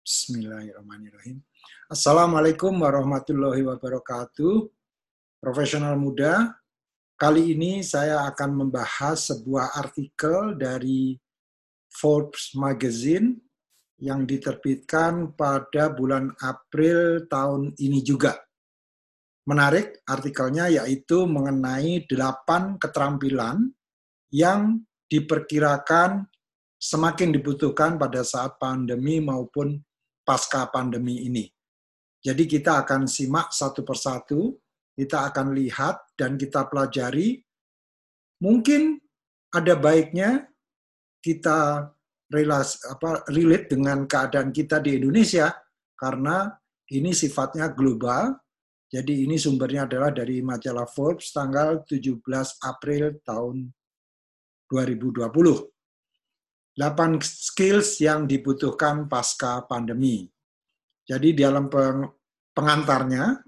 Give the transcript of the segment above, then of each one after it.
Bismillahirrahmanirrahim. Assalamualaikum warahmatullahi wabarakatuh. Profesional muda, kali ini saya akan membahas sebuah artikel dari Forbes Magazine yang diterbitkan pada bulan April tahun ini juga. Menarik artikelnya yaitu mengenai delapan keterampilan yang diperkirakan semakin dibutuhkan pada saat pandemi maupun pasca pandemi ini. Jadi kita akan simak satu persatu, kita akan lihat dan kita pelajari. Mungkin ada baiknya kita relas, apa, relate dengan keadaan kita di Indonesia karena ini sifatnya global. Jadi ini sumbernya adalah dari majalah Forbes tanggal 17 April tahun 2020. 8 skills yang dibutuhkan pasca pandemi. Jadi di dalam pengantarnya,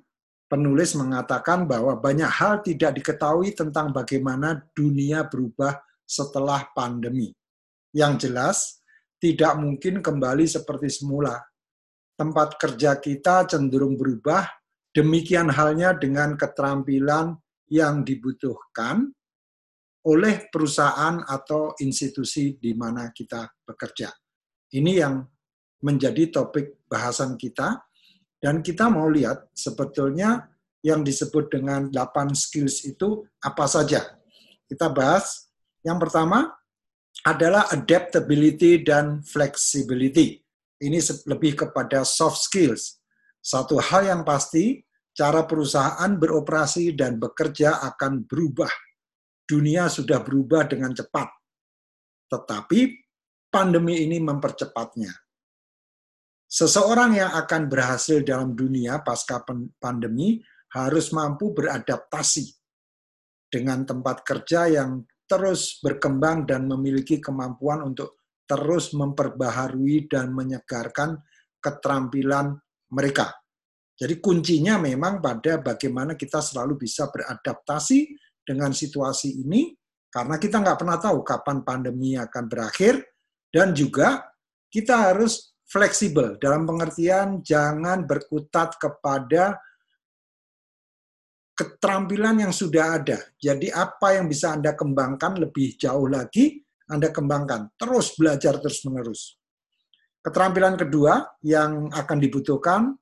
penulis mengatakan bahwa banyak hal tidak diketahui tentang bagaimana dunia berubah setelah pandemi. Yang jelas, tidak mungkin kembali seperti semula. Tempat kerja kita cenderung berubah, demikian halnya dengan keterampilan yang dibutuhkan oleh perusahaan atau institusi di mana kita bekerja. Ini yang menjadi topik bahasan kita dan kita mau lihat sebetulnya yang disebut dengan 8 skills itu apa saja. Kita bahas yang pertama adalah adaptability dan flexibility. Ini lebih kepada soft skills. Satu hal yang pasti, cara perusahaan beroperasi dan bekerja akan berubah. Dunia sudah berubah dengan cepat. Tetapi pandemi ini mempercepatnya. Seseorang yang akan berhasil dalam dunia pasca pandemi harus mampu beradaptasi dengan tempat kerja yang terus berkembang dan memiliki kemampuan untuk terus memperbaharui dan menyegarkan keterampilan mereka. Jadi kuncinya memang pada bagaimana kita selalu bisa beradaptasi dengan situasi ini, karena kita nggak pernah tahu kapan pandemi akan berakhir, dan juga kita harus fleksibel dalam pengertian jangan berkutat kepada keterampilan yang sudah ada. Jadi apa yang bisa Anda kembangkan lebih jauh lagi, Anda kembangkan. Terus belajar terus-menerus. Keterampilan kedua yang akan dibutuhkan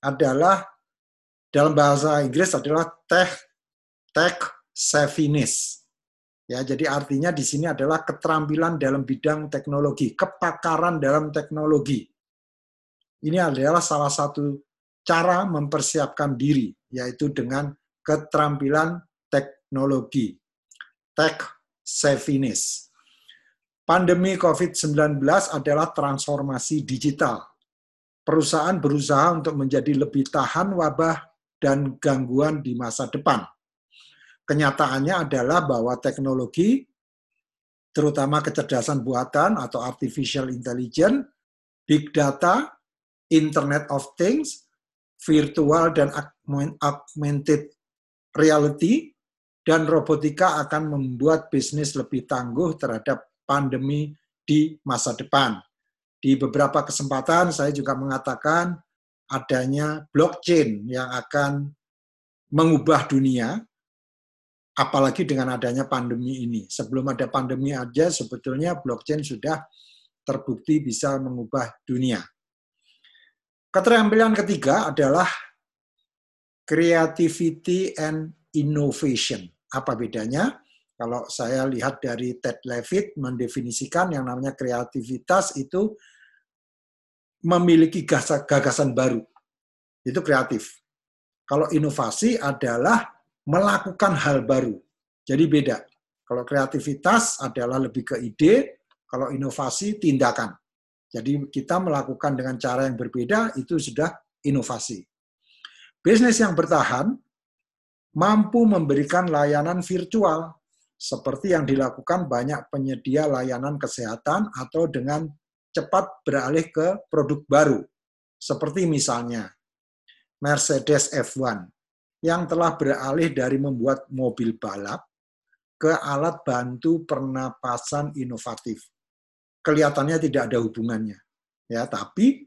adalah dalam bahasa Inggris adalah tech tech savviness. Ya, jadi artinya di sini adalah keterampilan dalam bidang teknologi, kepakaran dalam teknologi. Ini adalah salah satu cara mempersiapkan diri, yaitu dengan keterampilan teknologi, tech savviness. Pandemi COVID-19 adalah transformasi digital. Perusahaan berusaha untuk menjadi lebih tahan wabah dan gangguan di masa depan kenyataannya adalah bahwa teknologi, terutama kecerdasan buatan atau artificial intelligence, big data, Internet of Things, virtual dan augmented reality, dan robotika akan membuat bisnis lebih tangguh terhadap pandemi di masa depan. Di beberapa kesempatan saya juga mengatakan adanya blockchain yang akan mengubah dunia apalagi dengan adanya pandemi ini. Sebelum ada pandemi aja sebetulnya blockchain sudah terbukti bisa mengubah dunia. Keterampilan ketiga adalah creativity and innovation. Apa bedanya? Kalau saya lihat dari Ted Levitt mendefinisikan yang namanya kreativitas itu memiliki gagasan baru. Itu kreatif. Kalau inovasi adalah melakukan hal baru. Jadi beda. Kalau kreativitas adalah lebih ke ide, kalau inovasi tindakan. Jadi kita melakukan dengan cara yang berbeda itu sudah inovasi. Bisnis yang bertahan mampu memberikan layanan virtual seperti yang dilakukan banyak penyedia layanan kesehatan atau dengan cepat beralih ke produk baru. Seperti misalnya Mercedes F1 yang telah beralih dari membuat mobil balap ke alat bantu pernapasan inovatif. Kelihatannya tidak ada hubungannya. Ya, tapi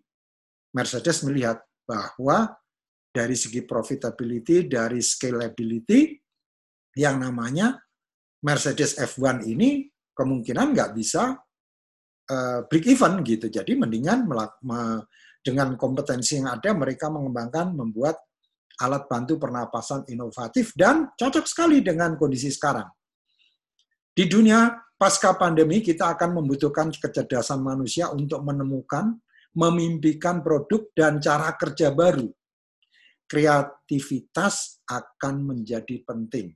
Mercedes melihat bahwa dari segi profitability, dari scalability, yang namanya Mercedes F1 ini kemungkinan nggak bisa uh, break even gitu. Jadi mendingan dengan kompetensi yang ada mereka mengembangkan membuat alat bantu pernapasan inovatif dan cocok sekali dengan kondisi sekarang. Di dunia pasca pandemi kita akan membutuhkan kecerdasan manusia untuk menemukan, memimpikan produk dan cara kerja baru. Kreativitas akan menjadi penting.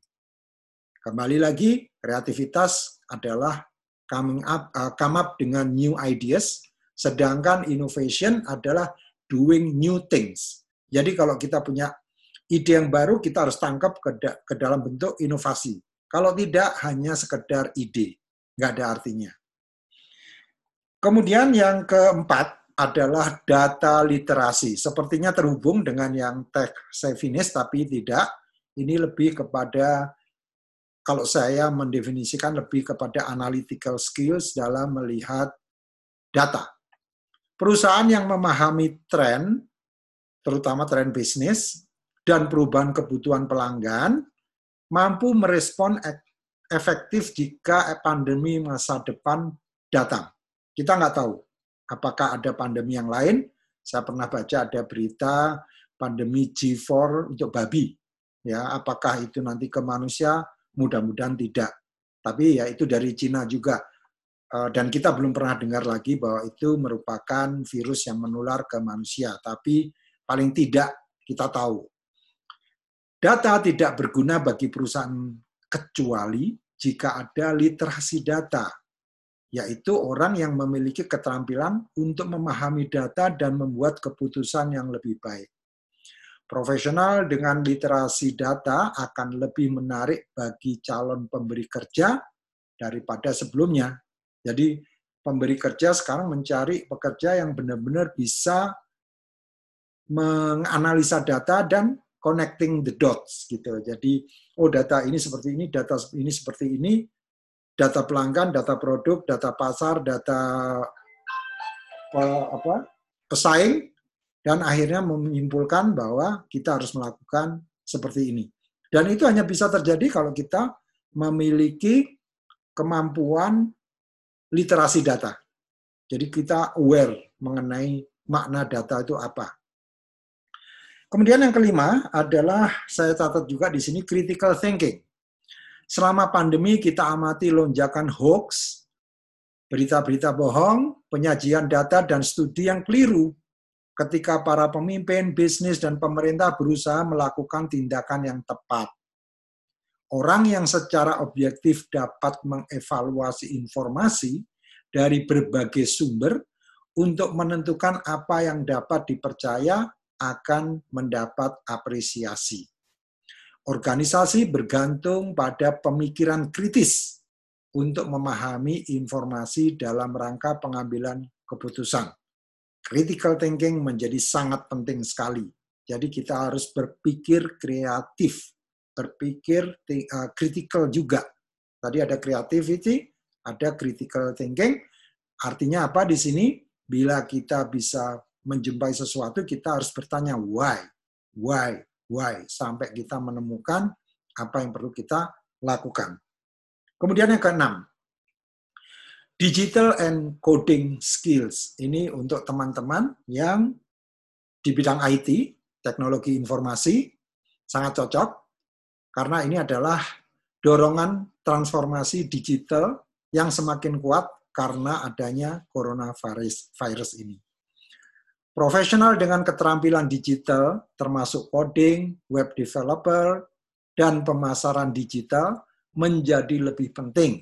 Kembali lagi, kreativitas adalah coming up, uh, come up dengan new ideas, sedangkan innovation adalah doing new things. Jadi kalau kita punya ide yang baru, kita harus tangkap ke, da ke dalam bentuk inovasi. Kalau tidak, hanya sekedar ide. Nggak ada artinya. Kemudian yang keempat adalah data literasi. Sepertinya terhubung dengan yang tech savviness, tapi tidak. Ini lebih kepada kalau saya mendefinisikan lebih kepada analytical skills dalam melihat data. Perusahaan yang memahami tren, terutama tren bisnis, dan perubahan kebutuhan pelanggan, mampu merespon efektif jika pandemi masa depan datang. Kita nggak tahu apakah ada pandemi yang lain. Saya pernah baca ada berita pandemi G4 untuk babi. Ya, apakah itu nanti ke manusia? Mudah-mudahan tidak. Tapi ya itu dari Cina juga. Eh, dan kita belum pernah dengar lagi bahwa itu merupakan virus yang menular ke manusia. Tapi paling tidak kita tahu. Data tidak berguna bagi perusahaan kecuali jika ada literasi data, yaitu orang yang memiliki keterampilan untuk memahami data dan membuat keputusan yang lebih baik. Profesional dengan literasi data akan lebih menarik bagi calon pemberi kerja daripada sebelumnya. Jadi pemberi kerja sekarang mencari pekerja yang benar-benar bisa menganalisa data dan connecting the dots gitu. Jadi oh data ini seperti ini, data ini seperti ini, data pelanggan, data produk, data pasar, data apa pesaing dan akhirnya menyimpulkan bahwa kita harus melakukan seperti ini. Dan itu hanya bisa terjadi kalau kita memiliki kemampuan literasi data. Jadi kita aware mengenai makna data itu apa. Kemudian yang kelima adalah saya catat juga di sini critical thinking. Selama pandemi kita amati lonjakan hoax, berita-berita bohong, penyajian data dan studi yang keliru ketika para pemimpin, bisnis, dan pemerintah berusaha melakukan tindakan yang tepat. Orang yang secara objektif dapat mengevaluasi informasi dari berbagai sumber untuk menentukan apa yang dapat dipercaya akan mendapat apresiasi. Organisasi bergantung pada pemikiran kritis untuk memahami informasi dalam rangka pengambilan keputusan critical thinking menjadi sangat penting sekali. Jadi kita harus berpikir kreatif, berpikir uh, critical juga. Tadi ada creativity, ada critical thinking. Artinya apa di sini? Bila kita bisa menjumpai sesuatu, kita harus bertanya why, why, why, sampai kita menemukan apa yang perlu kita lakukan. Kemudian yang keenam, Digital and Coding Skills. Ini untuk teman-teman yang di bidang IT, teknologi informasi, sangat cocok karena ini adalah dorongan transformasi digital yang semakin kuat karena adanya coronavirus virus ini. Profesional dengan keterampilan digital termasuk coding, web developer, dan pemasaran digital menjadi lebih penting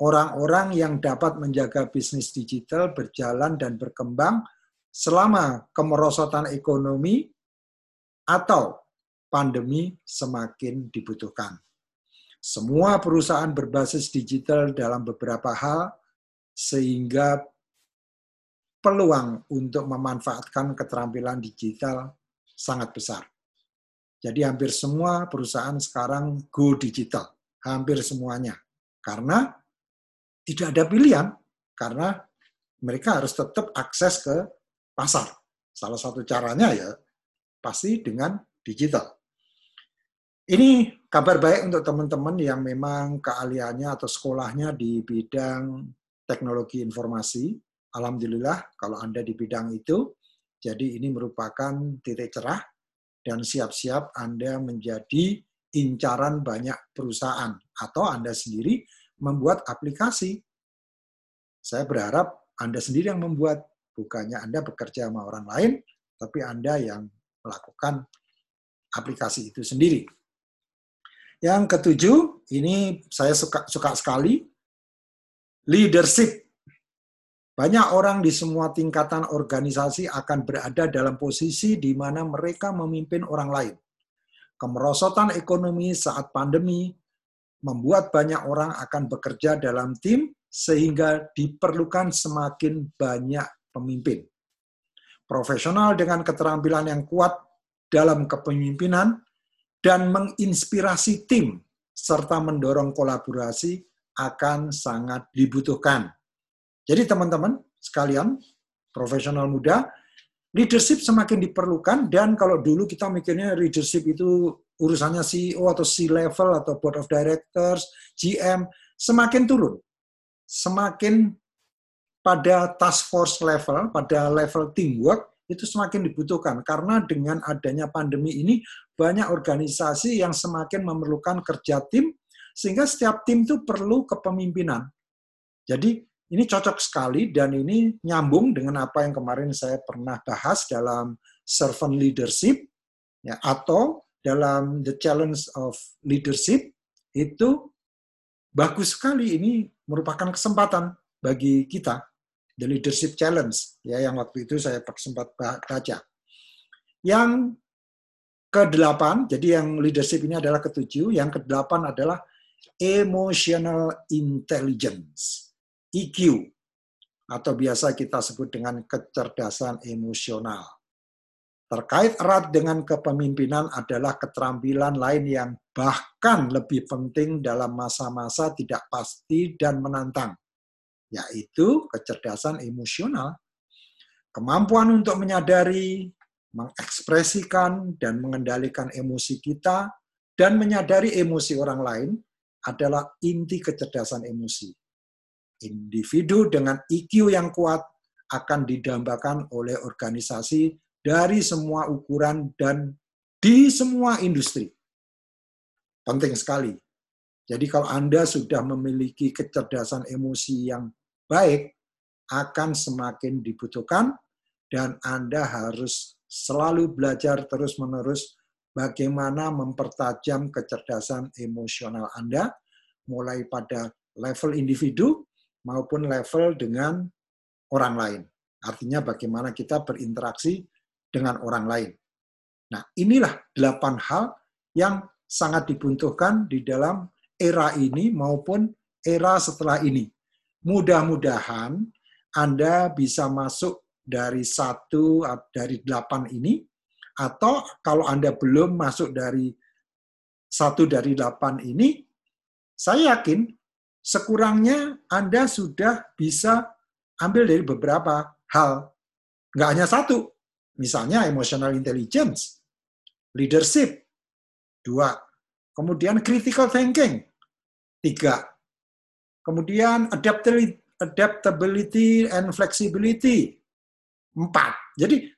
orang-orang yang dapat menjaga bisnis digital berjalan dan berkembang selama kemerosotan ekonomi atau pandemi semakin dibutuhkan. Semua perusahaan berbasis digital dalam beberapa hal sehingga peluang untuk memanfaatkan keterampilan digital sangat besar. Jadi hampir semua perusahaan sekarang go digital, hampir semuanya. Karena tidak ada pilihan karena mereka harus tetap akses ke pasar. Salah satu caranya ya pasti dengan digital. Ini kabar baik untuk teman-teman yang memang keahliannya atau sekolahnya di bidang teknologi informasi. Alhamdulillah kalau Anda di bidang itu, jadi ini merupakan titik cerah dan siap-siap Anda menjadi incaran banyak perusahaan atau Anda sendiri membuat aplikasi. Saya berharap Anda sendiri yang membuat, bukannya Anda bekerja sama orang lain, tapi Anda yang melakukan aplikasi itu sendiri. Yang ketujuh, ini saya suka, suka sekali, leadership. Banyak orang di semua tingkatan organisasi akan berada dalam posisi di mana mereka memimpin orang lain. Kemerosotan ekonomi saat pandemi membuat banyak orang akan bekerja dalam tim sehingga diperlukan semakin banyak pemimpin. Profesional dengan keterampilan yang kuat dalam kepemimpinan dan menginspirasi tim serta mendorong kolaborasi akan sangat dibutuhkan. Jadi teman-teman sekalian, profesional muda, leadership semakin diperlukan dan kalau dulu kita mikirnya leadership itu urusannya CEO atau C-level atau board of directors, GM, semakin turun. Semakin pada task force level, pada level teamwork, itu semakin dibutuhkan. Karena dengan adanya pandemi ini, banyak organisasi yang semakin memerlukan kerja tim, sehingga setiap tim itu perlu kepemimpinan. Jadi ini cocok sekali dan ini nyambung dengan apa yang kemarin saya pernah bahas dalam servant leadership ya atau dalam The Challenge of Leadership itu bagus sekali ini merupakan kesempatan bagi kita The Leadership Challenge ya yang waktu itu saya sempat baca. Yang kedelapan, jadi yang leadership ini adalah ketujuh, yang kedelapan adalah emotional intelligence, EQ atau biasa kita sebut dengan kecerdasan emosional. Terkait erat dengan kepemimpinan adalah keterampilan lain yang bahkan lebih penting dalam masa-masa tidak pasti dan menantang, yaitu kecerdasan emosional. Kemampuan untuk menyadari, mengekspresikan, dan mengendalikan emosi kita, dan menyadari emosi orang lain adalah inti kecerdasan emosi. Individu dengan IQ yang kuat akan didambakan oleh organisasi dari semua ukuran dan di semua industri. Penting sekali. Jadi kalau Anda sudah memiliki kecerdasan emosi yang baik, akan semakin dibutuhkan dan Anda harus selalu belajar terus-menerus bagaimana mempertajam kecerdasan emosional Anda, mulai pada level individu maupun level dengan orang lain. Artinya bagaimana kita berinteraksi dengan orang lain. Nah, inilah delapan hal yang sangat dibutuhkan di dalam era ini maupun era setelah ini. Mudah-mudahan Anda bisa masuk dari satu dari delapan ini, atau kalau Anda belum masuk dari satu dari delapan ini, saya yakin sekurangnya Anda sudah bisa ambil dari beberapa hal. Nggak hanya satu, Misalnya emotional intelligence, leadership, dua. Kemudian critical thinking, tiga. Kemudian adaptability and flexibility, empat. Jadi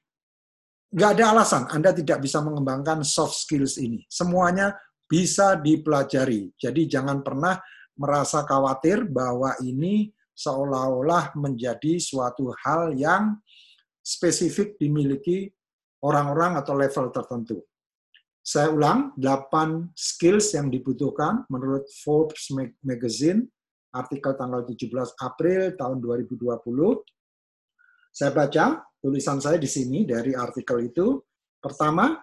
nggak ada alasan Anda tidak bisa mengembangkan soft skills ini. Semuanya bisa dipelajari. Jadi jangan pernah merasa khawatir bahwa ini seolah-olah menjadi suatu hal yang spesifik dimiliki orang-orang atau level tertentu. Saya ulang, 8 skills yang dibutuhkan menurut Forbes Magazine, artikel tanggal 17 April tahun 2020. Saya baca tulisan saya di sini dari artikel itu. Pertama,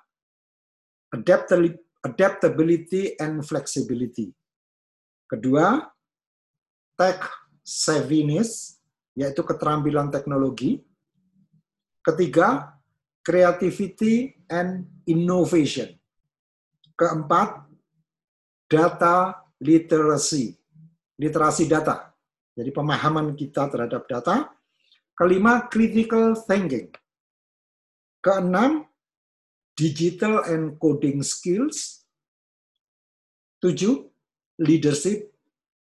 adaptability and flexibility. Kedua, tech savviness, yaitu keterampilan teknologi. Ketiga, creativity and innovation. Keempat, data literacy. Literasi data. Jadi pemahaman kita terhadap data. Kelima, critical thinking. Keenam, digital and coding skills. Tujuh, leadership.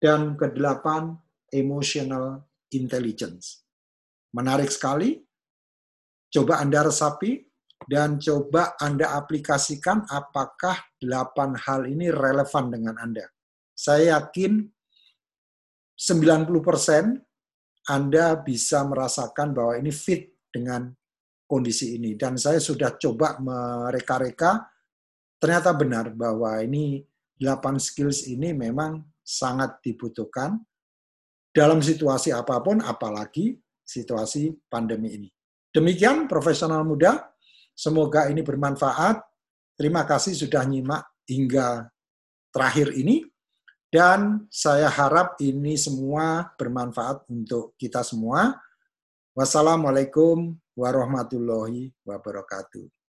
Dan kedelapan, emotional intelligence. Menarik sekali. Coba Anda resapi dan coba Anda aplikasikan apakah delapan hal ini relevan dengan Anda. Saya yakin 90% Anda bisa merasakan bahwa ini fit dengan kondisi ini. Dan saya sudah coba mereka-reka, ternyata benar bahwa ini 8 skills ini memang sangat dibutuhkan dalam situasi apa pun, apalagi situasi pandemi ini. Demikian profesional muda, semoga ini bermanfaat. Terima kasih sudah nyimak hingga terakhir ini. Dan saya harap ini semua bermanfaat untuk kita semua. Wassalamualaikum warahmatullahi wabarakatuh.